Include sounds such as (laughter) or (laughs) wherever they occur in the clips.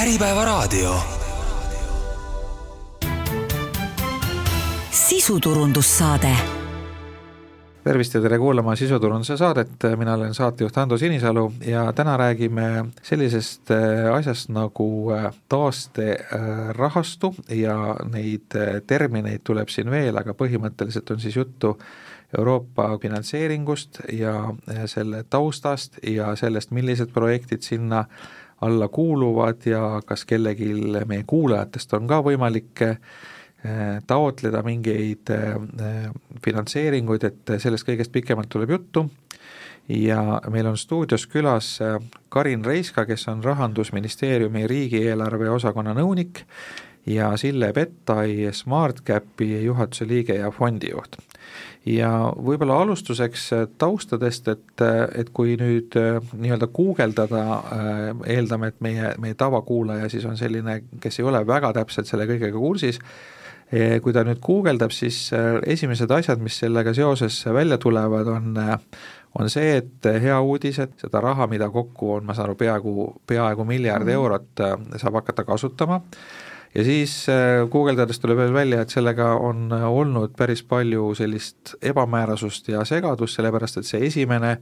Äripäevaraadio. sisuturundussaade tervist ja tere kuulama sisuturunduse saadet, mina olen saatejuht Ando Sinisalu ja täna räägime sellisest äh, asjast nagu äh, taasterahastu ja neid äh, termineid tuleb siin veel, aga põhimõtteliselt on siis juttu Euroopa finantseeringust ja selle taustast ja sellest, millised projektid sinna alla kuuluvad ja kas kellelgi meie kuulajatest on ka võimalik Äh, taotleda mingeid äh, finantseeringuid, et sellest kõigest pikemalt tuleb juttu ja meil on stuudios külas äh, Karin Reiska, kes on Rahandusministeeriumi riigieelarve osakonna nõunik ja Sille Pettai SmartCapi juhatuse liige ja fondijuht. Ja võib-olla alustuseks taustadest, et, et kui nüüd nii-öelda guugeldada, eeldame, et meie, meie tavakuulaja siis on selline, kes ei ole väga täpselt selle kõigega kursis, kui ta nüüd guugeldab, siis äh, esimesed asjad, mis sellega seoses välja tulevad, on äh, on see, et hea uudis, et seda raha, mida kokku on, ma saan aru, peaaegu, peaaegu miljard mm -hmm. eurot äh, saab hakata kasutama, ja siis guugeldades tuleb välja, et sellega on olnud päris palju sellist ebamäärasust ja segadust, sellepärast et see esimene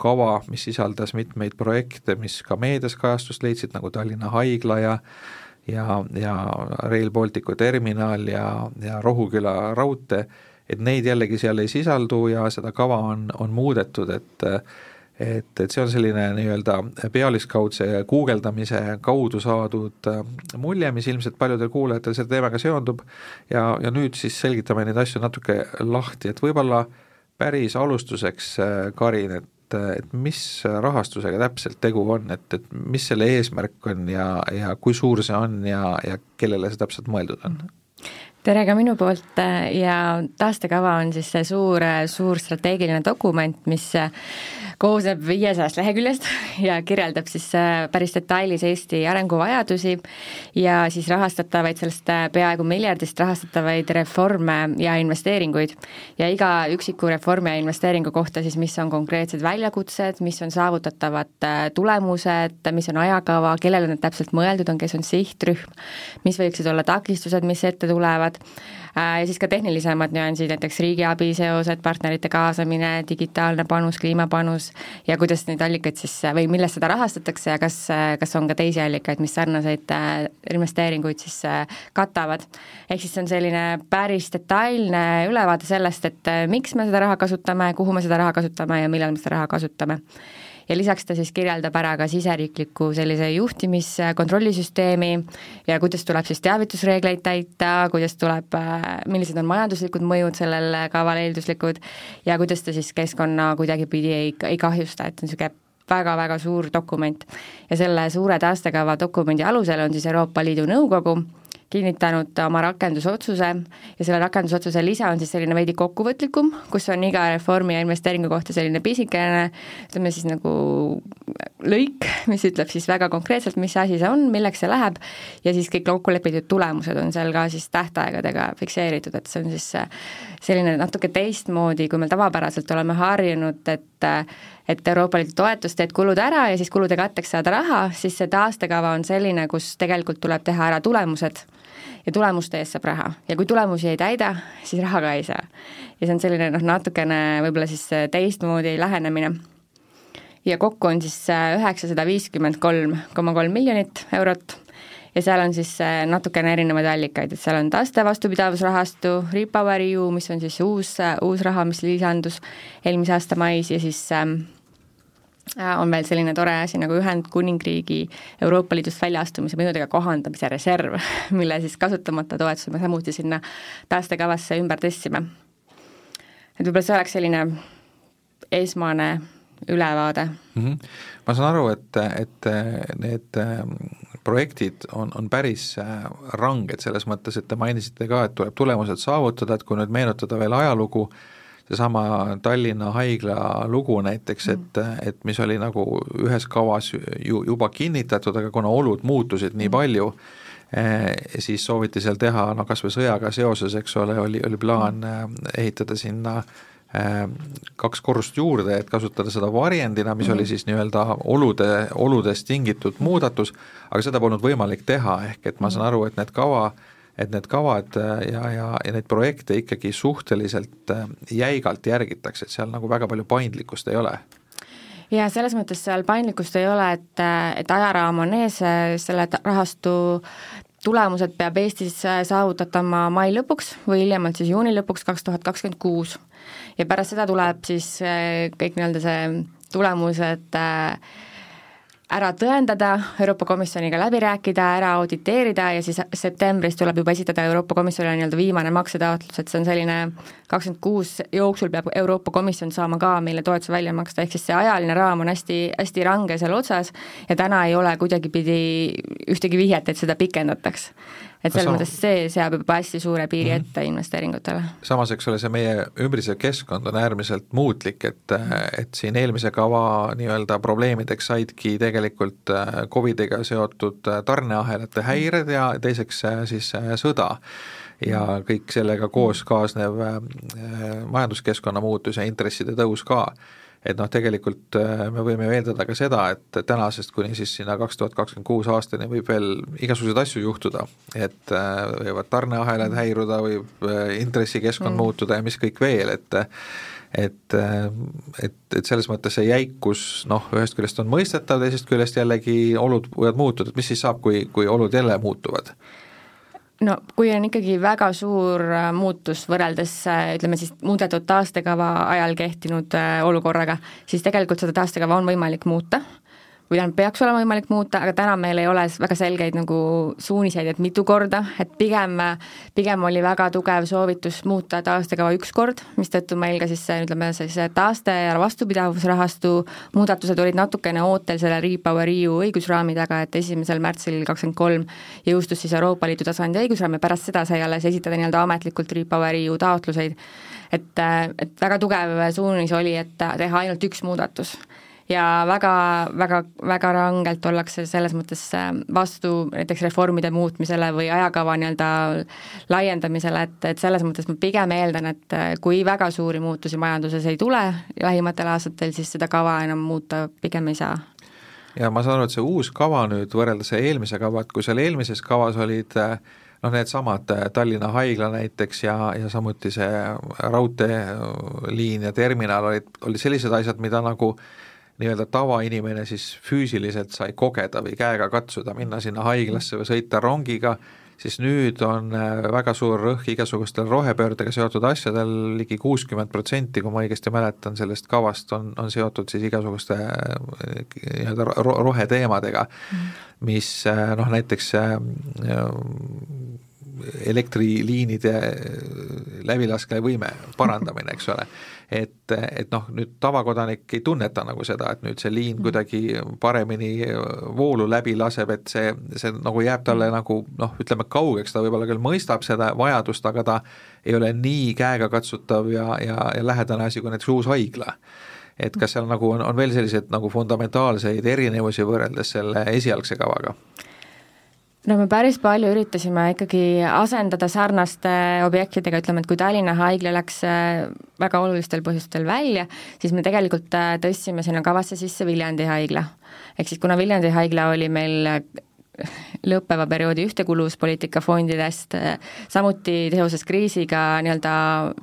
kava, mis sisaldas mitmeid projekte, mis ka meedias kajastust leidsid, nagu Tallinna Haigla ja ja, ja Rail Balticu terminal ja, ja Rohuküla raudtee, et neid jällegi seal ei sisaldu ja seda kava on, on muudetud, et et, et see on selline nii-öelda pealiskaudse guugeldamise kaudu saadud äh, mulje, mis ilmselt paljudel kuulajatel selle teemaga seondub. Ja, ja nüüd siis selgitame neid asju natuke lahti, et võib-olla päris alustuseks, äh, Karin, et et, et mis rahastusega täpselt tegu on, et, et mis selle eesmärk on ja, ja kui suur see on ja, ja kellele see täpselt mõeldud on? Tere ka minu poolt ja taastekava on siis see suur, suur strateegiline dokument, mis koosneb viiesajast leheküljest (laughs) ja kirjeldab siis äh, päris detailis Eesti arenguvajadusi ja siis rahastatavaid, sellest äh, peaaegu miljardist rahastatavaid reforme ja investeeringuid. ja iga üksiku reformi ja investeeringu kohta siis, mis on konkreetsed väljakutsed, mis on saavutatavad äh, tulemused, mis on ajakava, kellele need täpselt mõeldud on, kes on sihtrühm, mis võiksid olla takistused, mis ette tulevad Äh, ja siis ka tehnilisemad nüansid, näiteks riigiabi seosed, partnerite kaasamine, digitaalne panus, kliimapanus ja kuidas neid allikaid siis või millest seda rahastatakse ja kas, kas on ka teisi allikaid, mis sarnaseid äh, investeeringuid siis äh, katavad. ehk siis see on selline päris detailne ülevaade sellest, et miks me seda raha kasutame, kuhu me seda raha kasutame ja millal me seda raha kasutame ja lisaks ta siis kirjeldab ära ka siseriikliku sellise juhtimiskontrollisüsteemi ja kuidas tuleb siis teavitusreegleid täita, kuidas tuleb, millised on majanduslikud mõjud sellel kaval eelduslikud ja kuidas ta siis keskkonna kuidagipidi ei, ei kahjusta, et niisugune väga-väga suur dokument. ja selle suure taastekava dokumendi alusel on siis Euroopa Liidu Nõukogu kinnitanud oma rakendusotsuse ja selle rakendusotsuse lisa on siis selline veidi kokkuvõtlikum, kus on iga reformi ja investeeringu kohta selline pisikene ütleme siis nagu lõik, mis ütleb siis väga konkreetselt, mis asi see on, milleks see läheb, ja siis kõik kokku lepitud tulemused on seal ka siis tähtaegadega fikseeritud, et see on siis selline natuke teistmoodi, kui me tavapäraselt oleme harjunud, et et Euroopa Liidu toetust teed kulud ära ja siis kulude katteks saada raha, siis see taastekava on selline, kus tegelikult tuleb teha ära tulemused ja tulemuste eest saab raha ja kui tulemusi ei täida, siis raha ka ei saa. ja see on selline noh, natukene võib-olla siis teistmoodi lähenemine. ja kokku on siis üheksasada viiskümmend kolm koma kolm miljonit eurot ja seal on siis natukene erinevaid allikaid, et seal on taaste vastupidavusrahastu, Repower EU, mis on siis uus, uus raha, mis lisandus eelmise aasta mais ja siis ähm, Äh, on veel selline tore asi nagu Ühendkuningriigi Euroopa Liidust väljaastumise mõjudega kohandamise reserv, (laughs) mille siis kasutamata toetuse me samuti sinna taastekavasse ümber tõstsime. et võib-olla see oleks selline esmane ülevaade mm. -hmm. ma saan aru, et, et need ähm, projektid on, on päris äh, ranged selles mõttes, et te mainisite ka, et tuleb tulemused saavutada, et kui nüüd meenutada veel ajalugu, seesama Tallinna haigla lugu näiteks, et, mm. et mis oli nagu ühes kavas ju juba kinnitatud, aga kuna olud muutusid nii mm. palju, eh, siis sooviti seal teha no kas või sõjaga seoses, eks ole, oli, oli plaan mm. eh, ehitada sinna kaks korrust juurde, et kasutada seda varjendina, mis mm -hmm. oli siis nii-öelda olude, oludest tingitud muudatus, aga seda polnud võimalik teha, ehk et ma saan aru, et need kava et need kavad ja, ja, ja neid projekte ikkagi suhteliselt jäigalt järgitakse, et seal nagu väga palju paindlikkust ei ole ja selles mõttes seal paindlikkust ei ole, et, et ajaraam on ees, selle rahastu tulemused peab Eestis saavutatama mai lõpuks või hiljemalt siis juuni lõpuks kaks tuhat kakskümmend kuus. ja pärast seda tuleb siis kõik nii-öelda see tulemused äh, ära tõendada, Euroopa Komisjoniga läbi rääkida, ära auditeerida ja siis septembris tuleb juba esitada Euroopa Komisjonile nii-öelda viimane maksetaotlus, et see on selline kakskümmend kuus jooksul peab Euroopa Komisjon saama ka meile toetuse välja maksta, ehk siis see ajaline raam on hästi, hästi range seal otsas ja täna ei ole kuidagipidi ühtegi vihjet, et seda pikendataks et selles mõttes see seab juba hästi suure piiri mm -hmm. ette investeeringutele. samas, eks ole, see meie ümbritsev keskkond on äärmiselt muutlik, et, et siin eelmise kava nii-öelda probleemideks saidki tegelikult äh, Covidiga seotud äh, tarneahelate häired ja teiseks äh, siis sõda ja kõik sellega koos kaasnev majanduskeskkonna muutus ja intresside tõus ka et noh, tegelikult äh, me võime ju eeldada ka seda, et tänasest kuni siis sinna kaks tuhat kakskümmend kuus aastani võib veel igasuguseid asju juhtuda, et äh, võivad tarneahelad häiruda, võib äh, intressikeskkond mm. muutuda ja mis kõik veel, et et, et, et selles mõttes see jäikus noh, ühest küljest on mõistetav, teisest küljest jällegi olud võivad muutuda, et mis siis saab, kui, kui olud jälle muutuvad no kui on ikkagi väga suur äh, muutus võrreldes äh, ütleme siis muudetud taastekava ajal kehtinud äh, olukorraga, siis tegelikult seda taastekava on võimalik muuta või tähendab, peaks olema võimalik muuta, aga täna meil ei ole väga selgeid nagu suuniseid, et mitu korda, et pigem, pigem oli väga tugev soovitus muuta taastekava üks kord, mistõttu meil ka siis see, ütleme, siis taaste- ja vastupidavusrahastu muudatused olid natukene ootel selle REPowerEU õigusraami taga, et esimesel märtsil kakskümmend kolm jõustus siis Euroopa Liidu tasandi õigusraam ja pärast seda sai alles esitada nii-öelda ametlikult REPowerEU taotluseid. et, et väga tugev suunis oli, et teha ainult üks muudatus ja väga, väga, väga rangelt ollakse selles mõttes äh, vastu näiteks reformide muutmisele või ajakava nii-öelda laiendamisele, et, et selles mõttes ma pigem eeldan, et äh, kui väga suuri muutusi majanduses ei tule lähimatel aastatel, siis seda kava enam muuta pigem ei saa. Ja ma saan aru, et see uus kava nüüd võrreldes eelmise kava, et kui seal eelmises kavas olid äh, noh, needsamad Tallinna haigla näiteks ja, ja samuti see raudteeliin ja terminal olid, olid sellised asjad, mida nagu äh, nii-öelda tavainimene siis füüsiliselt sai kogeda või käega katsuda, minna sinna haiglasse või sõita rongiga, siis nüüd on äh, väga suur rõhk igasugustel rohepöördega seotud asjadel ligi, ligi kuuskümmend protsenti, kui ma õigesti mäletan, sellest kavast on, on seotud siis igasuguste äh, nii-öelda roheteemadega, mm. mis äh, noh, näiteks elektriliinide läbilaskevõime parandamine, eks ole et, et noh, nüüd tavakodanik ei tunneta nagu seda, et nüüd see liin mm. kuidagi paremini voolu läbi laseb, et see, see nagu jääb talle mm. nagu noh, ütleme kaugeks, ta võib-olla küll mõistab seda vajadust, aga ta ei ole nii käegakatsutav ja, ja, ja lähedane asi kui näiteks uus haigla et kas seal nagu on, on veel selliseid nagu fundamentaalseid erinevusi võrreldes selle esialgse kavaga? No me päris palju üritasime ikkagi asendada sarnaste objektidega, ütleme, et kui Tallinna haigla läks äh, väga olulistel põhjustel välja, siis me tegelikult äh, tõstsime sinna kavasse sisse Viljandi haigla. ehk siis kuna Viljandi haigla oli meil lõppeva perioodi ühtekuuluvuspoliitika fondidest, samuti seoses kriisiga nii-öelda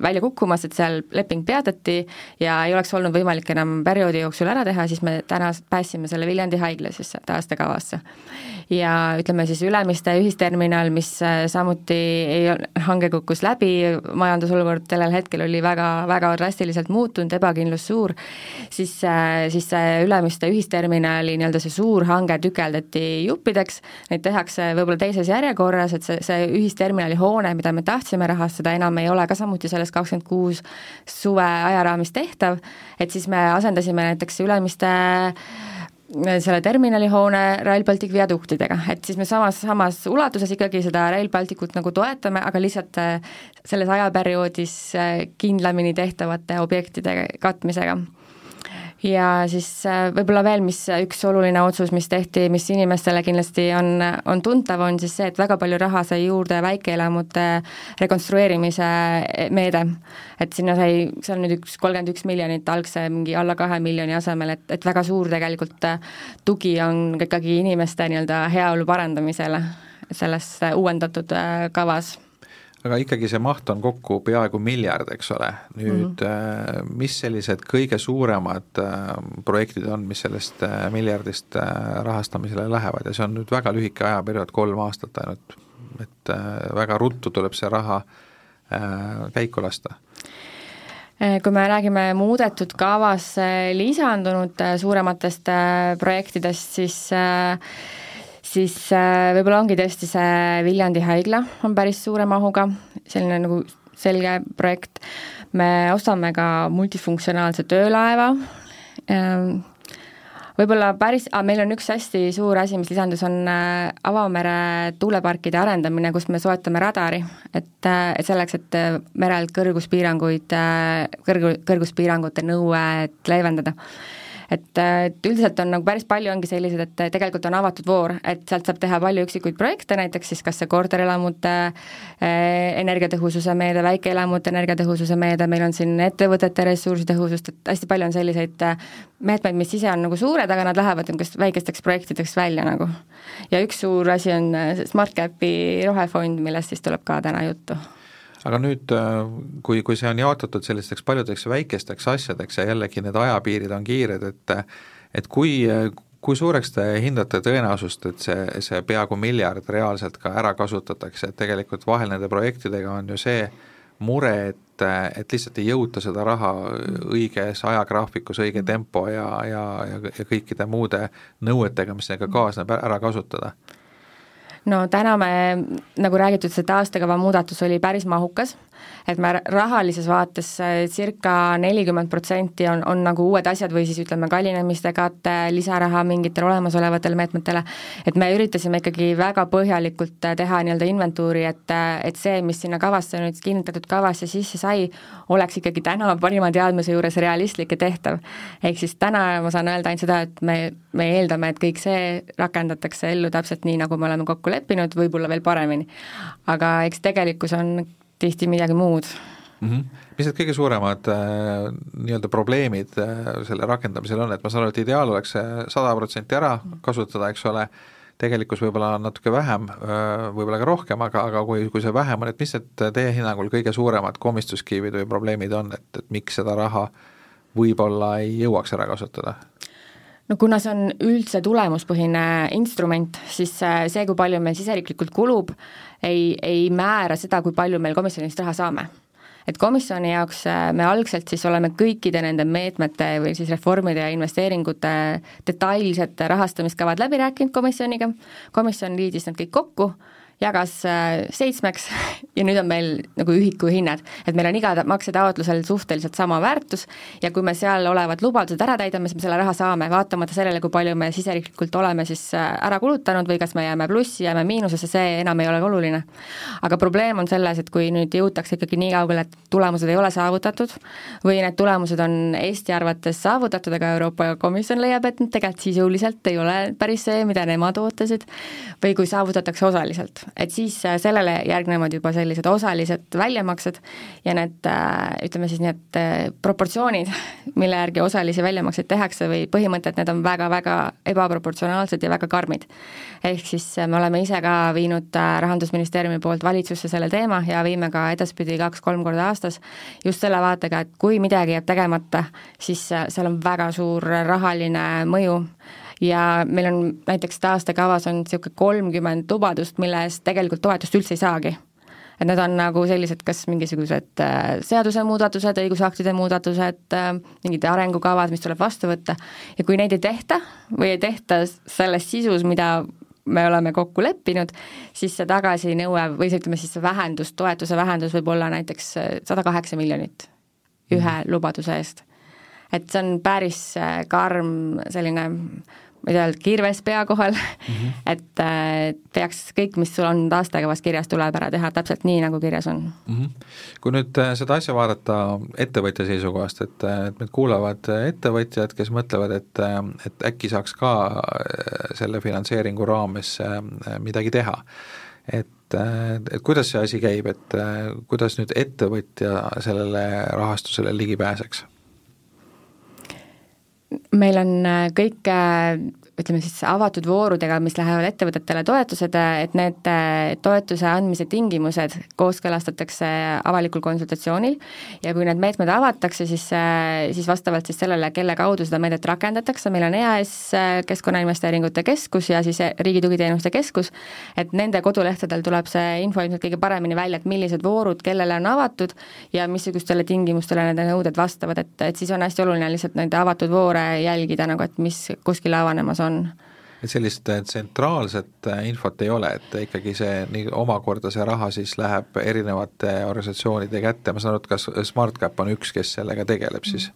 välja kukkumas, et seal leping peatati ja ei oleks olnud võimalik enam perioodi jooksul ära teha, siis me täna päästsime selle Viljandi haigla siis taastekavasse. Ja ütleme siis Ülemiste ühisterminal, mis samuti ei, hange kukkus läbi, majandusolukord sellel hetkel oli väga, väga drastiliselt muutunud, ebakindlus suur, siis, siis see Ülemiste ühisterminali nii-öelda see suur hange tükeldati juppideks, neid tehakse võib-olla teises järjekorras, et see, see ühisterminali hoone, mida me tahtsime rahastada, enam ei ole ka samuti selles kakskümmend kuus suve ajaraamis tehtav, et siis me asendasime näiteks Ülemiste selle terminalihoone Rail Baltic viaduktidega, et siis me samas, samas ulatuses ikkagi seda Rail Balticut nagu toetame, aga lihtsalt äh, selles ajaperioodis äh, kindlamini tehtavate objektide katmisega ja siis äh, võib-olla veel, mis üks oluline otsus, mis tehti, mis inimestele kindlasti on, on tuntav, on siis see, et väga palju raha sai juurde väikeelamute rekonstrueerimise meede. et sinna sai, see on nüüd üks kolmkümmend üks miljonit algse mingi alla kahe miljoni asemel, et, et väga suur tegelikult äh, tugi on ikkagi inimeste nii-öelda heaolu parandamisele selles äh, uuendatud kavas aga ikkagi see maht on kokku peaaegu miljard, eks ole, nüüd mm -hmm. mis sellised kõige suuremad äh, projektid on, mis sellest äh, miljardist rahastamisele lähevad? Ja see on nüüd väga lühike ajaperiood, kolm aastat ainult, et väga ruttu tuleb see raha käiku lasta. Kui me räägime muudetud kavas lisandunud suurematest projektidest, siis siis äh, võib-olla ongi tõesti see Viljandi haigla on päris suure mahuga, selline nagu selge projekt, me ostame ka multifunktsionaalse töölaeva, ähm, võib-olla päris, meil on üks hästi suur asi, mis lisandus, on äh, avamere tuuleparkide arendamine, kus me soetame radari, et, äh, et selleks, et merel kõrguspiiranguid, kõrgu, kõrguspiirangute nõuet leevendada et, et üldiselt on nagu päris palju ongi sellised, et tegelikult on avatud voor, et sealt saab teha palju üksikuid projekte, näiteks siis kas see korterelamute eh, energiatõhususe meede, väikeelamute energiatõhususe meede, meil on siin ettevõtete ressursitõhusust, et hästi palju on selliseid eh, meetmeid, mis ise on nagu suured, aga nad lähevad niisugust väikesteks projektideks välja nagu. ja üks suur asi on eh, SmartCapi rohefond, millest siis tuleb ka täna juttu aga nüüd, äh, kui, kui see on jaotatud sellisteks paljudeks väikesteks asjadeks ja jällegi need ajapiirid on kiired, et et kui, kui suureks te hindate tõenäosust, et see, see peaaegu miljard reaalselt ka ära kasutatakse, et tegelikult vahel nende projektidega on ju see mure, et, et lihtsalt ei jõuta seda raha õiges ajagraafikus, õige tempo ja, ja, ja, ja kõikide muude nõuetega, mis sellega kaasneb, ära kasutada no täna me, nagu räägitud, see taastekava muudatus oli päris mahukas, et me rahalises vaates äh, circa nelikümmend protsenti on, on nagu uued asjad või siis ütleme, kallinemiste kate, lisaraha mingitele olemasolevatele meetmetele, et me üritasime ikkagi väga põhjalikult äh, teha nii-öelda inventuuri, et, äh, et see, mis sinna kavasse nüüd kinnitatud kavasse sisse sai, oleks ikkagi täna parima teadmise juures realistlik ja tehtav. ehk siis täna ma saan öelda ainult seda, et me, me eeldame, et kõik see rakendatakse ellu täpselt nii, nagu me oleme kokku leppinud, võib-olla veel paremini. aga eks tegelikkus on tihti midagi muud mm. -hmm. mis need kõige suuremad äh, nii-öelda probleemid äh, selle rakendamisel on, et ma saan aru, et ideaal oleks see sada protsenti ära kasutada, eks ole, tegelikkus võib-olla on natuke vähem, äh, võib-olla ka rohkem, aga, aga kui, kui see vähem on, et mis need teie hinnangul kõige suuremad komistuskivid või probleemid on, et, et miks seda raha võib-olla ei jõuaks ära kasutada? no kuna see on üldse tulemuspõhine instrument, siis see, kui palju meil siseriiklikult kulub, ei, ei määra seda, kui palju meil komisjonist raha saame. Et komisjoni jaoks me algselt siis oleme kõikide nende meetmete või siis reformide ja investeeringute detailsed rahastamiskavad läbi rääkinud komisjoniga, komisjon liidis need kõik kokku jagas äh, seitsmeks (laughs) ja nüüd on meil nagu ühikuhinnad, et meil on iga maksetaotlusel suhteliselt sama väärtus ja kui me seal olevad lubadused ära täidame, siis me selle raha saame, vaatamata sellele, kui palju me siseriiklikult oleme siis äh, ära kulutanud või kas me jääme plussi, jääme miinusesse, see enam ei ole oluline. aga probleem on selles, et kui nüüd jõutakse ikkagi nii kaugele, et tulemused ei ole saavutatud või need tulemused on Eesti arvates saavutatud, aga Euroopa Komisjon leiab, et tegelikult sisuliselt ei ole päris see, mida nemad ootasid, või kui saavutatakse osaliselt et siis äh, sellele järgnevad juba sellised osalised väljamaksed ja need äh, ütleme siis need äh, proportsioonid, mille järgi osalisi väljamakseid tehakse või põhimõtted, need on väga-väga ebaproportsionaalsed ja väga karmid. ehk siis me oleme ise ka viinud Rahandusministeeriumi poolt valitsusse selle teema ja viime ka edaspidi kaks-kolm korda aastas just selle vaatega, et kui midagi jääb tegemata, siis seal on väga suur rahaline mõju ja meil on näiteks taastekavas on niisugune kolmkümmend lubadust, mille eest tegelikult toetust üldse ei saagi et need on nagu sellised, kas mingisugused äh, seadusemuudatused, õigusaktide muudatused, äh, mingid arengukavad, mis tuleb vastu võtta, ja kui neid ei tehta või ei tehta selles sisus, mida me oleme kokku leppinud, siis see tagasinõue või ütleme siis see vähendus, toetuse vähendus võib olla näiteks äh, sada kaheksa miljonit ühe mm. lubaduse eest. et see on päris karm selline ma ei tea, kirves pea kohal mm, -hmm. (laughs) et äh, peaks kõik, mis sul on taastekavas kirjas, tuleb ära teha täpselt nii, nagu kirjas on mm. -hmm. kui nüüd äh, seda asja vaadata ettevõtja seisukohast, et, et meid kuulavad ettevõtjad, kes mõtlevad, et, et äkki saaks ka selle finantseeringu raames midagi teha, et, et kuidas see asi käib, et kuidas nüüd ettevõtja sellele rahastusele ligi pääseks? Meil on kõik ütleme siis avatud voorudega, mis lähevad ettevõtetele toetused, et need äh, toetuse andmise tingimused kooskõlastatakse avalikul konsultatsioonil ja kui need meetmed avatakse, siis, äh, siis vastavalt siis sellele, kelle kaudu seda meedet rakendatakse, meil on EAS, äh, Keskkonnainvesteeringute Keskus ja siis Riigi Tugiteenuste Keskus, et nende kodulehtedel tuleb see info ilmselt kõige paremini välja, et millised voorud kellele on avatud ja missugustele tingimustele need nõuded vastavad, et, et siis on hästi oluline lihtsalt neid avatud voore jälgida nagu, et mis kuskil avanemas on on. et sellist äh, tsentraalset äh, infot ei ole, et ikkagi see nii omakorda see raha siis läheb erinevate organisatsioonide kätte, ma saan aru, et kas SmartCap on üks, kes sellega tegeleb siis,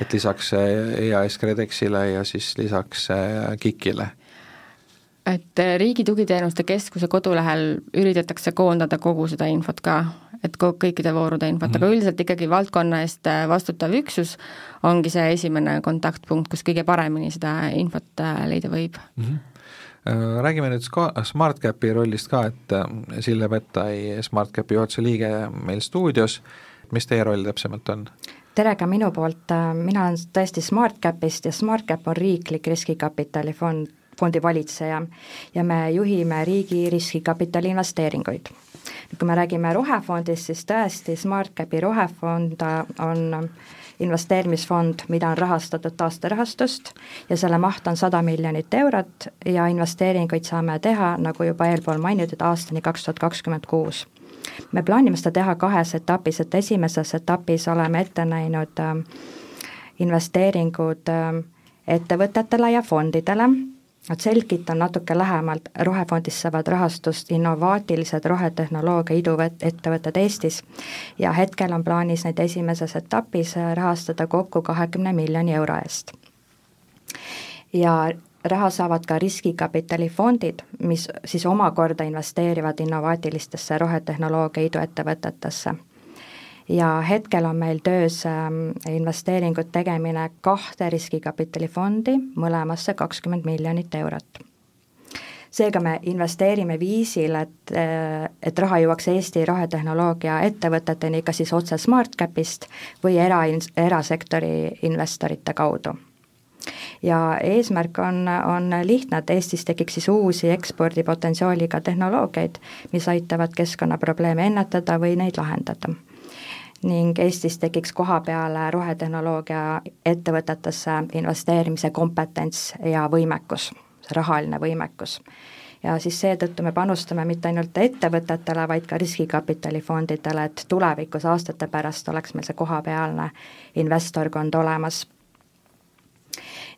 et lisaks äh, EAS KredExile ja siis lisaks KIK-ile. Et Riigi Tugiteenuste Keskuse kodulehel üritatakse koondada kogu seda infot ka, et kõikide voorude infot mm, -hmm. aga mhm. üldiselt ikkagi valdkonna eest äh, vastutav üksus ongi see esimene kontaktpunkt, kus kõige paremini seda infot äh, leida võib mm. -hmm räägime nüüd ska-, SmartCapi rollist ka, et Sille Petai, SmartCapi juhatuse liige meil stuudios, mis teie roll täpsemalt on? tere ka minu poolt, mina olen tõesti SmartCapist ja SmartCap on riiklik riskikapitalifond, fondi valitseja ja me juhime riigi riskikapitali investeeringuid kui me räägime rohefondist, siis tõesti SmartCapi rohefond on investeerimisfond, mida on rahastatud taasterahastust ja selle maht on sada miljonit eurot ja investeeringuid saame teha, nagu juba eelpool mainitud, aastani kaks tuhat kakskümmend kuus. me plaanime seda teha kahes etapis, et esimeses etapis oleme ette näinud äh, investeeringud äh, ettevõtetele ja fondidele et selgitan natuke lähemalt, rohefondist saavad rahastust innovaatilised rohetehnoloogia iduettevõtted Eestis ja hetkel on plaanis neid esimeses etapis rahastada kokku kahekümne miljoni euro eest. ja raha saavad ka riskikapitalifondid, mis siis omakorda investeerivad innovaatilistesse rohetehnoloogia iduettevõtetesse ja hetkel on meil töös ähm, investeeringute tegemine kahte riskikapitalifondi, mõlemasse kakskümmend miljonit eurot seega me investeerime viisil, et, äh, et raha jõuaks Eesti rohetehnoloogia ettevõteteni kas siis otse SmartCapist või era, erasektori investorite kaudu. ja eesmärk on, on lihtne, et Eestis tekiks siis uusi ekspordipotentsiaaliga tehnoloogiaid, mis aitavad keskkonnaprobleeme ennetada või neid lahendada ning Eestis tekiks koha peale rohetehnoloogia ettevõtetesse investeerimise kompetents ja võimekus, see rahaline võimekus. ja siis seetõttu me panustame mitte ainult ettevõtetele, vaid ka riskikapitalifondidele, et tulevikus, aastate pärast oleks meil see kohapealne investorkond olemas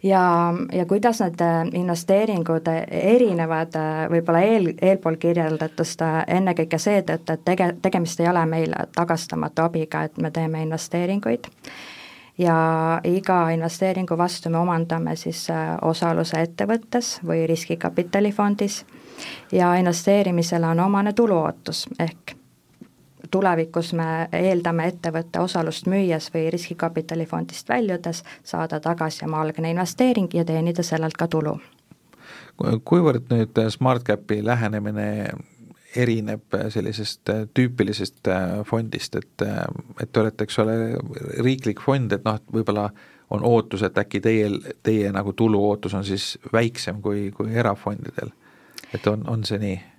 ja, ja kuidas need äh, investeeringud erinevad äh, võib-olla eel, eelpool kirjeldatust äh, ennekõike seetõttu, et tege-, tegemist ei ole meil tagastamatu abiga, et me teeme investeeringuid. Ja iga investeeringu vastu me omandame siis osaluse ettevõttes või riskikapitalifondis ja investeerimisele on omane tuluootus, ehk tulevikus me eeldame ettevõtte osalust müües või riskikapitalifondist väljudes saada tagasi oma algne investeering ja teenida sellelt ka tulu. kuivõrd nüüd SmartCapi lähenemine erineb sellisest tüüpilisest fondist, et, et te olete, eks ole, riiklik fond, et noh, et võib-olla on ootus, et äkki teie, teie nagu tuluootus on siis väiksem kui, kui erafondidel. et on, on see nii?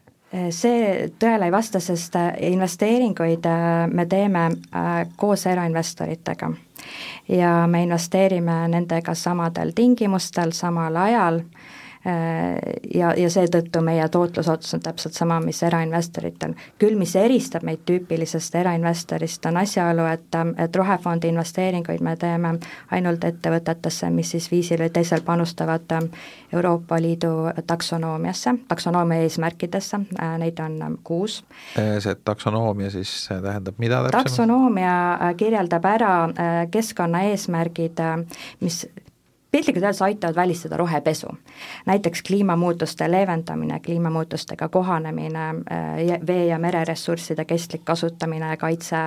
See tõele ei vasta, sest äh, investeeringuid äh, me teeme äh, koos erainvestoritega. Ja me investeerime nendega samadel tingimustel, samal ajal Äh, ja, ja seetõttu meie tootlusootus on täpselt sama, mis erainvestoritel. küll mis eristab meid tüüpilisest erainvestorist, on asjaolu, et, et rohefondi investeeringuid me teeme ainult ettevõtetesse, mis siis viisil või teisel panustavad Euroopa Liidu taksonoomiasse, taksonoomia eesmärkidesse, äh, neid on kuus. Äh, see taksonoomia siis tähendab mida täpsemalt? taksonoomia kirjeldab ära keskkonnaeesmärgid, mis piltlikult öeldes aitavad välistada rohepesu. näiteks kliimamuutuste leevendamine, kliimamuutustega kohanemine, vee- ja mereressursside kestlik kasutamine kaitse,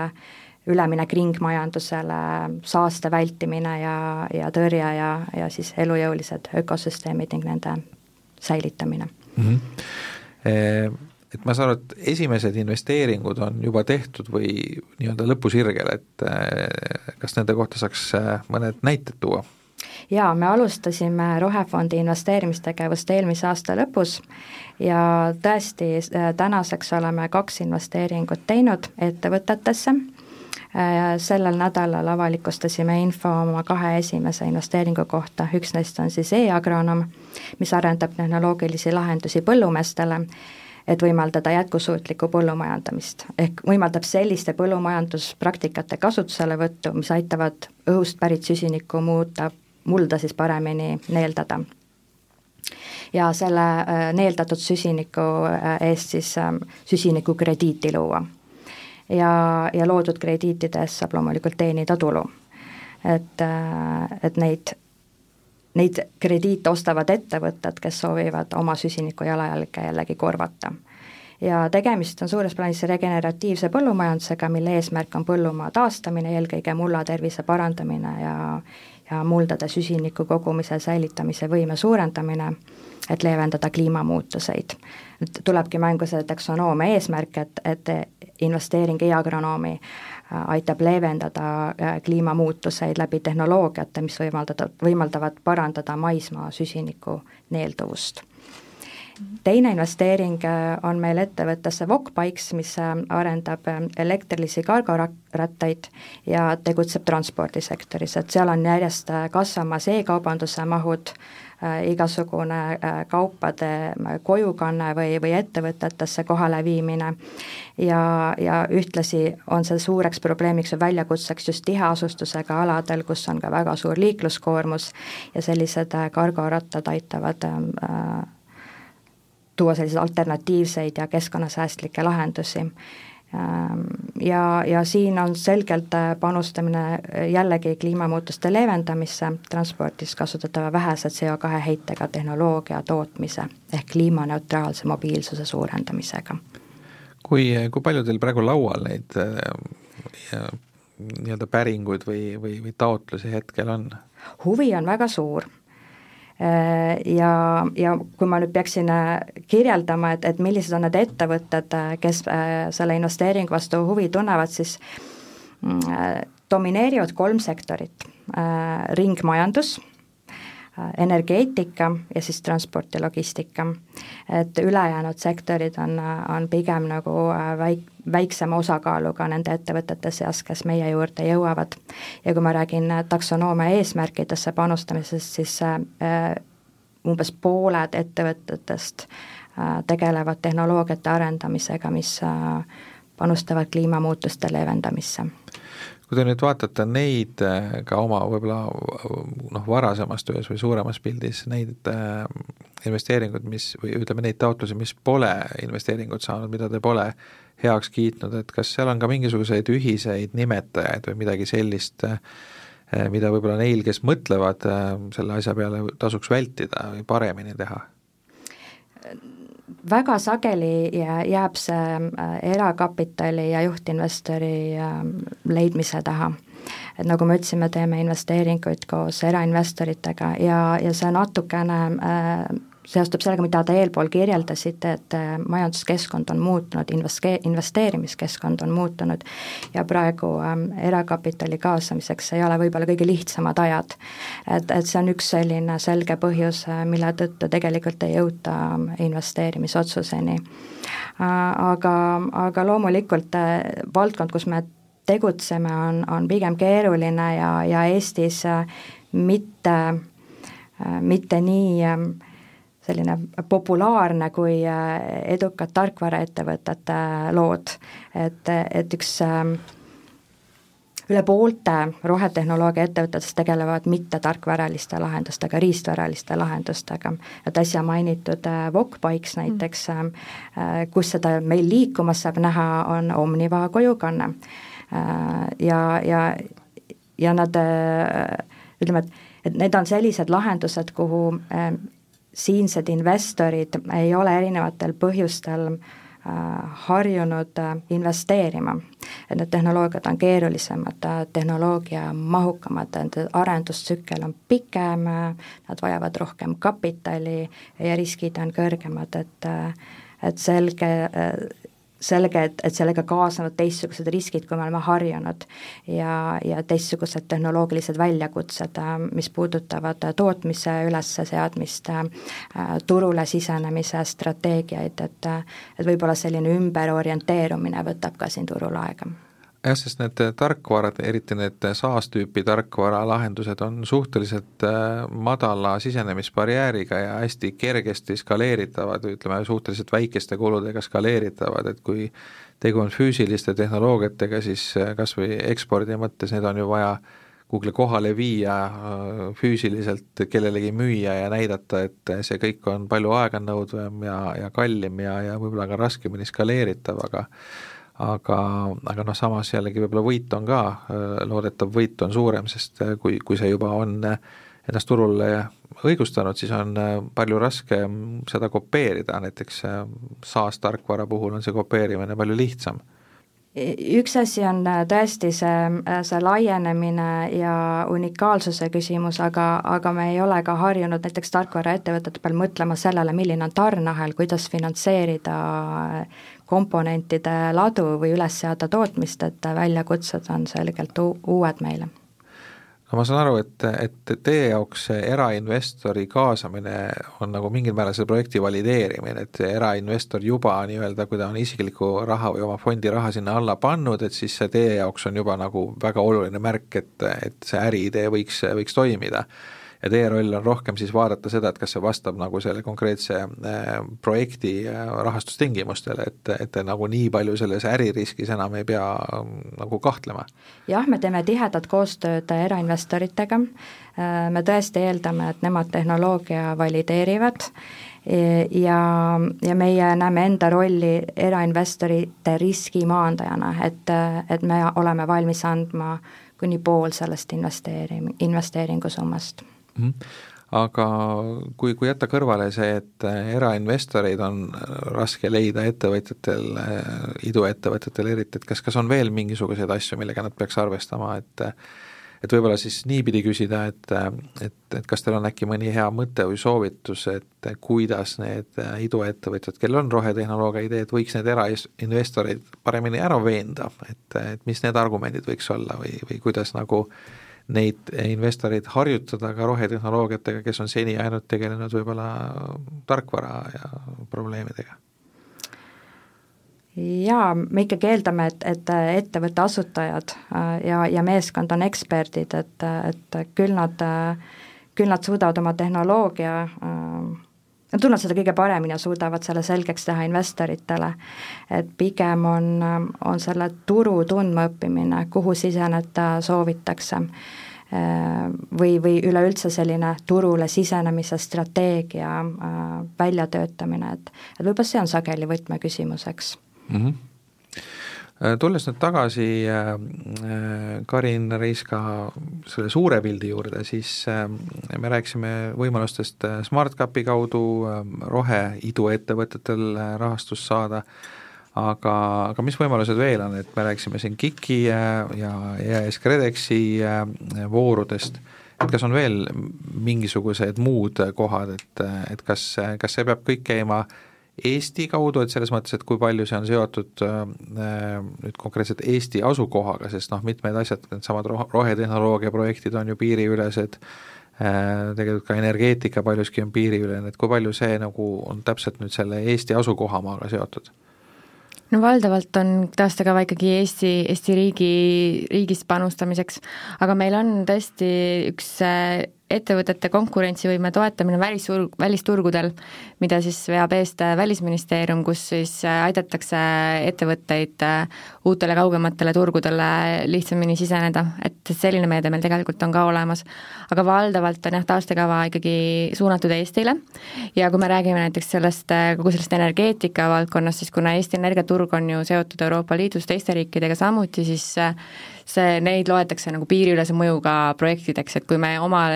üleminek ringmajandusele, saaste vältimine ja, ja tõrje ja, ja siis elujõulised ökosüsteemid ning nende säilitamine mm. -hmm. Et ma saan aru, et esimesed investeeringud on juba tehtud või nii-öelda lõpusirgel, et eh, kas nende kohta saaks eh, mõned näited tuua? Jaa, me alustasime Rohefondi investeerimistegevust eelmise aasta lõpus ja tõesti, tänaseks oleme kaks investeeringut teinud ettevõtetesse, sellel nädalal avalikustasime info oma kahe esimese investeeringu kohta, üks neist on siis e-agronoom, mis arendab tehnoloogilisi lahendusi põllumeestele, et võimaldada jätkusuutlikku põllumajandamist. ehk võimaldab selliste põllumajanduspraktikate kasutuselevõttu, mis aitavad õhust pärit süsinikku muuta, mulda siis paremini neeldada ja selle äh, neeldatud süsiniku äh, eest siis ähm, süsinikukrediiti luua. ja, ja loodud krediitidest saab loomulikult teenida tulu. et, äh, et neid, neid krediite ostavad ettevõtted, kes soovivad oma süsiniku jalajälge jällegi korvata ja tegemist on suures plaanis regeneratiivse põllumajandusega, mille eesmärk on põllumaa taastamine, eelkõige mulla tervise parandamine ja ja muldade süsiniku kogumise säilitamise võime suurendamine, et leevendada kliimamuutuseid. nüüd tulebki mängu see taksonoomia eesmärk, et, et investeering e-agronoomi äh, aitab leevendada äh, kliimamuutuseid läbi tehnoloogiate, mis võimaldada, võimaldavad parandada maismaa süsiniku neelduvust teine investeering äh, on meil ettevõttesse Wokbikes, mis äh, arendab äh, elektrilisi kargorattaid ja tegutseb transpordisektoris, et seal on järjest kasvamas e-kaubanduse mahud, igasugune kaupade kojukanne või, või ettevõtetesse kohaleviimine ja, ja ühtlasi on see suureks probleemiks või väljakutseks just tiheasustusega aladel, kus on ka väga suur liikluskoormus ja sellised kargorattad aitavad äh, tuua selliseid alternatiivseid ja keskkonnasäästlikke lahendusi. Ähm, ja, ja siin on selgelt äh, panustamine jällegi kliimamuutuste leevendamisse, transpordis kasutatava vähese CO2 heitega tehnoloogia tootmise ehk kliimaneutraalse mobiilsuse suurendamisega. kui, kui palju teil praegu laual neid äh, nii-öelda päringuid või, või, või taotlusi hetkel on? huvi on väga suur Äh, ja, ja kui ma nüüd peaksin äh, kirjeldama, et, et millised on need ettevõtted, äh, kes selle investeeringu vastu huvi tunnevad, siis mm, domineerivad kolm sektorit, ringmajandus, energeetika ja siis transport ja logistika. et ülejäänud sektorid on, on pigem nagu väik-, väiksema osakaaluga nende ettevõtete seas, kes meie juurde jõuavad. ja kui ma räägin taksonoomia eesmärkidesse panustamisest, siis äh, umbes pooled ettevõtetest äh, tegelevad tehnoloogiate arendamisega, mis äh, panustavad kliimamuutuste leevendamisse kui te nüüd vaatate neid äh, ka oma võib-olla noh, varasemas töös või suuremas pildis, neid äh, investeeringuid, mis või ütleme, neid taotlusi, mis pole investeeringut saanud, mida te pole heaks kiitnud, et kas seal on ka mingisuguseid ühiseid nimetajaid või midagi sellist, äh, mida võib-olla neil, kes mõtlevad selle asja peale, tasuks vältida või paremini teha? Väga sageli jääb see äh, erakapitali ja juhtinvestori äh, leidmise taha. et nagu me ütlesime, teeme investeeringuid koos erainvestoritega ja, ja see natukene äh, seostub sellega, mida te eelpool kirjeldasite, et äh, majanduskeskkond on muutunud, investe-, investeerimiskeskkond on muutunud ja praegu ähm, erakapitali kaasamiseks ei ole võib-olla kõige lihtsamad ajad. et, et see on üks selline selge põhjus, äh, mille tõttu tegelikult ei jõuta ähm, investeerimisotsuseni äh,. Aga, aga loomulikult valdkond, kus me tegutseme, on, on pigem keeruline ja, ja Eestis mitte mitte nii äh, selline populaarne kui äh, edukad tarkvaraettevõtete äh, lood, et, et üks ähm, üle poolte rohetehnoloogia ettevõtetest tegelevad mitte tarkvaraliste lahendustega, riistvaraliste lahendustega. et äsja mainitud Wokbikes äh, näiteks, mm. kus seda meil liikumas saab näha, on Omniva kojukanne. ja, ja, ja nad ütleme, et et need on sellised lahendused, kuhu siinsed investorid ei ole erinevatel põhjustel harjunud investeerima. et need tehnoloogiad on keerulisemad, tehnoloogia mahukamad, nende arendustsükkel on pikem, nad vajavad rohkem kapitali ja riskid on kõrgemad, et et selge, selge, et, et sellega kaasnevad teistsugused riskid, kui me oleme harjunud ja, ja teistsugused tehnoloogilised väljakutsed, mis puudutavad tootmise ülesseadmist, turule sisenemise strateegiaid, et et võib-olla selline ümberorienteerumine võtab ka siin turul aega jah, sest need tarkvarad, eriti need SaaS-tüüpi tarkvaralahendused on suhteliselt äh, madala sisenemisbarjääriga ja hästi kergesti skaleeritavad, ütleme suhteliselt väikeste kuludega skaleeritavad, et kui tegu on füüsiliste tehnoloogiatega, siis äh, kas või ekspordi mõttes need on ju vaja Google'i kohale viia, äh, füüsiliselt kellelegi müüa ja näidata, et see kõik on palju aeganõudvam ja, ja kallim ja, ja võib-olla ka raskemini skaleeritav, aga aga, aga noh, samas jällegi võib-olla võit on ka, loodetav võit on suurem, sest äh, kui, kui see juba on äh, ennast turule õigustanud, siis on äh, palju raskem seda kopeerida, näiteks SaaS tarkvara puhul on see kopeerimine palju lihtsam üks asi on tõesti see, see laienemine ja unikaalsuse küsimus, aga, aga me ei ole ka harjunud näiteks tarkvaraettevõtete peal mõtlema sellele, milline on tarneahel, kuidas finantseerida komponentide ladu või üles seada tootmist, et väljakutsed on selgelt uued meile no ma saan aru, et, et teie jaoks see erainvestori kaasamine on nagu mingil määral selle projekti valideerimine, et erainvestor juba nii-öelda, kui ta on isiklikku raha või oma fondi raha sinna alla pannud, et siis see teie jaoks on juba nagu väga oluline märk, et, et see äriidee võiks, võiks toimida ja teie roll on rohkem siis vaadata seda, et kas see vastab nagu selle konkreetse äh, projekti äh, rahastustingimustele, et, et te nagu nii palju selles äririskis enam ei pea mm, nagu kahtlema? jah, me teeme tihedat koostööd erainvestoritega, äh, me tõesti eeldame, et nemad tehnoloogia valideerivad. Ja, ja meie näeme enda rolli erainvestorite riski maandajana, et, et me oleme valmis andma kuni pool sellest investeeri-, investeeringusummast mm. -hmm aga kui, kui jätta kõrvale see, et erainvestoreid on raske leida ettevõtjatel, iduettevõtetel eriti, et kas, kas on veel mingisuguseid asju, millega nad peaks arvestama, et et võib-olla siis niipidi küsida, et, et, et kas teil on äkki mõni hea mõte või soovitus, et kuidas need iduettevõtjad, kellel on rohetehnoloogia ideed, võiks need erainvestoreid paremini ära veenda, et, et mis need argumendid võiks olla või, või kuidas nagu äh, neid investoreid harjutada ka rohetehnoloogiatega, kes on seni ainult tegelenud võib-olla tarkvara ja probleemidega? jaa, me ikkagi eeldame, et, et ettevõtte asutajad äh, ja, ja meeskond on eksperdid, et, et küll nad, küll nad suudavad oma tehnoloogia äh, Nad tunnevad seda kõige paremini ja suudavad selle selgeks teha investoritele. et pigem on, on selle turu tundmaõppimine, kuhu siseneda soovitakse või, või üleüldse selline turule sisenemise strateegia äh, väljatöötamine, et et võib-olla see on sageli võtmeküsimuseks mm. -hmm tulles nüüd tagasi äh, Karin Reiska selle suure pildi juurde, siis me rääkisime võimalustest SmartCapi kaudu roheiduettevõtetel rahastust saada. Aga, aga mis võimalused veel on, et me rääkisime siin KIK-i ja EAS KredExi voorudest, et kas on veel mingisugused muud kohad, et, et kas, kas see peab kõik käima Eesti kaudu, et selles mõttes, et kui palju see on seotud äh, nüüd konkreetselt Eesti asukohaga, sest noh, mitmed asjad, needsamad rohetehnoloogia projektid on ju piiriülesed äh,, tegelikult ka energeetika paljuski on piiriülene, et kui palju see nagu on täpselt nüüd selle Eesti asukohamaaga seotud? no valdavalt on taastekava ikkagi Eesti, Eesti riigi, riigist panustamiseks, aga meil on tõesti üks ettevõtete konkurentsivõime toetamine välisturg, välisturgudel, mida siis veab eest Välisministeerium, kus siis aidatakse ettevõtteid uutele kaugematele turgudele lihtsamini siseneda, et selline meede meil tegelikult on ka olemas. aga valdavalt on jah, taastekava ikkagi suunatud Eestile ja kui me räägime näiteks sellest, kogu sellest energeetika valdkonnast, siis kuna Eesti energiaturg on ju seotud Euroopa Liidus teiste riikidega samuti, siis see, neid loetakse nagu piiriülese mõjuga projektideks, et kui me oma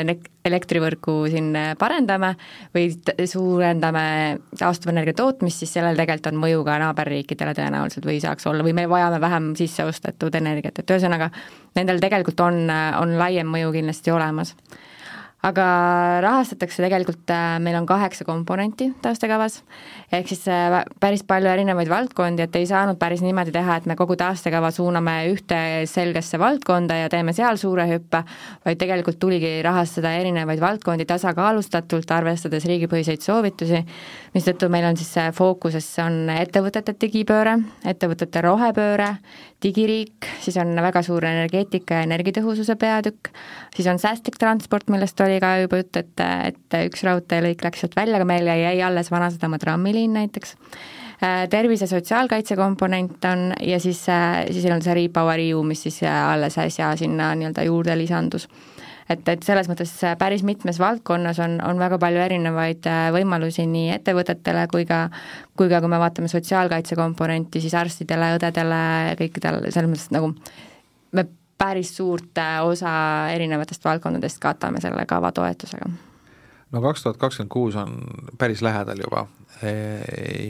elektrivõrku siin parendame või suurendame taastuvenergia tootmist, siis sellel tegelikult on mõju ka naaberriikidele tõenäoliselt või saaks olla, või me vajame vähem sisseostetud energiat, et ühesõnaga, nendel tegelikult on, on laiem mõju kindlasti olemas aga rahastatakse tegelikult, äh, meil on kaheksa komponenti taastekavas, ehk siis äh, päris palju erinevaid valdkondi, et ei saanud päris niimoodi teha, et me kogu taastekava suuname ühte selgesse valdkonda ja teeme seal suure hüppe, vaid tegelikult tuligi rahastada erinevaid valdkondi tasakaalustatult, arvestades riigipõhiseid soovitusi, mistõttu meil on siis fookuses on ettevõtete digipööre, ettevõtete rohepööre, digiriik, siis on väga suur energeetika ja energiatõhususe peatükk, siis on säästlik transport, millest oli ka juba jutt, et, et üks raudteelõik läks sealt välja, aga meil jäi alles Vanasadama trammiliin näiteks, tervise sotsiaalkaitse komponent on ja siis, siis on see Repower EU, mis siis alles äsja sinna nii-öelda juurde lisandus. Et, et selles mõttes päris mitmes valdkonnas on, on väga palju erinevaid äh, võimalusi nii ettevõtetele kui ka, kui ka kui me vaatame sotsiaalkaitse komponenti, siis arstidele, õdedele, kõikidel, selles mõttes nagu päris suurt äh, osa erinevatest valdkondadest katame selle kava toetusega. No kaks tuhat kakskümmend kuus on päris lähedal juba. E,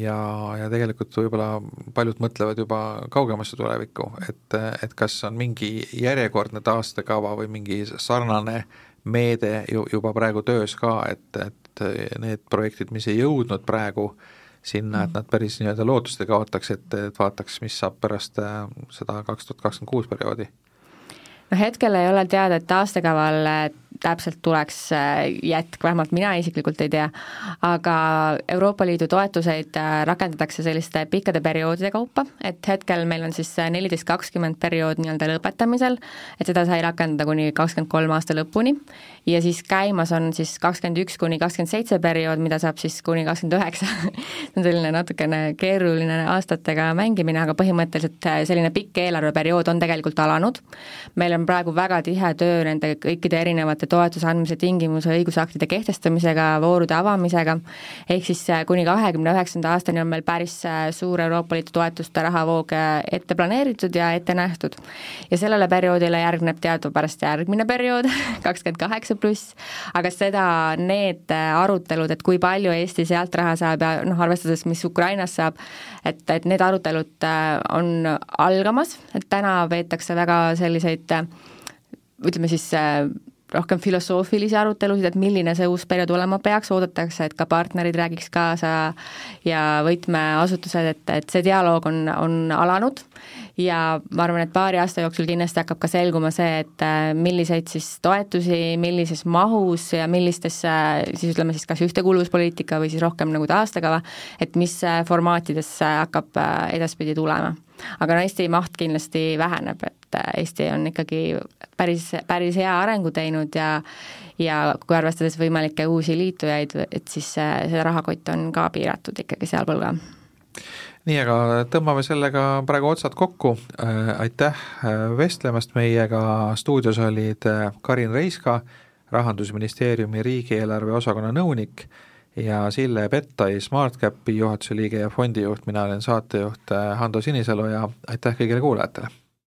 ja, ja tegelikult võib-olla paljud mõtlevad juba kaugemasse tulevikku, et, et kas on mingi järjekordne taastekava või mingi sarnane meede ju, juba praegu töös ka, et, et need projektid, mis ei jõudnud praegu sinna, et nad päris nii-öelda lootust ei kaotaks, et, et vaataks, mis saab pärast äh, seda kaks tuhat kakskümmend kuus perioodi no hetkel ei ole teada, et taastekaval täpselt tuleks äh, jätk, vähemalt mina isiklikult ei tea, aga Euroopa Liidu toetuseid äh, rakendatakse selliste pikkade perioodide kaupa, et hetkel meil on siis äh, neliteist, kakskümmend periood nii-öelda lõpetamisel, et seda sai rakendada kuni kakskümmend kolm aasta lõpuni, ja siis käimas on siis kakskümmend üks kuni kakskümmend seitse periood, mida saab siis kuni kakskümmend üheksa. (laughs) See on selline natukene keeruline aastatega mängimine, aga põhimõtteliselt selline pikk eelarveperiood on tegelikult alanud, meil on praegu väga tihe töö nende kõikide erinevate toetuse andmise tingimuse õigusaktide kehtestamisega, voorude avamisega, ehk siis äh, kuni kahekümne üheksanda aastani on meil päris äh, suur Euroopa Liidu toetuste rahavoog äh, ette planeeritud ja ette nähtud. ja sellele perioodile järgneb teadupärast järgmine periood, (laughs) kakskümmend kaheksa pluss, aga seda, need arutelud, et kui palju Eesti sealt raha saab ja noh, arvestades, mis Ukrainas saab, et, et need arutelud on algamas, et täna veetakse väga selliseid ütleme siis rohkem filosoofilisi arutelusid, et milline see uus periood olema peaks, oodatakse, et ka partnerid räägiks kaasa ja võtmeasutused, et, et see dialoog on, on alanud ja ma arvan, et paari aasta jooksul kindlasti hakkab ka selguma see, et äh, milliseid siis toetusi, millises mahus ja millistesse siis ütleme siis kas ühtekuuluvuspoliitika või siis rohkem nagu taastekava, et mis äh, formaatidesse hakkab äh, edaspidi tulema. aga Eesti maht kindlasti väheneb, et Eesti on ikkagi päris, päris hea arengu teinud ja ja kui arvestades võimalikke uusi liitujaid, et siis see, see rahakott on ka piiratud ikkagi sealpool ka nii, aga tõmbame sellega praegu otsad kokku, äh, aitäh äh, vestlemast meiega, stuudios olid äh, Karin Reiska, rahandusministeeriumi riigieelarve osakonna nõunik ja Sille Pettai, SmartCapi juhatuse liige ja fondijuht, mina olen saatejuht Hando Sinisalu ja aitäh kõigile kuulajatele!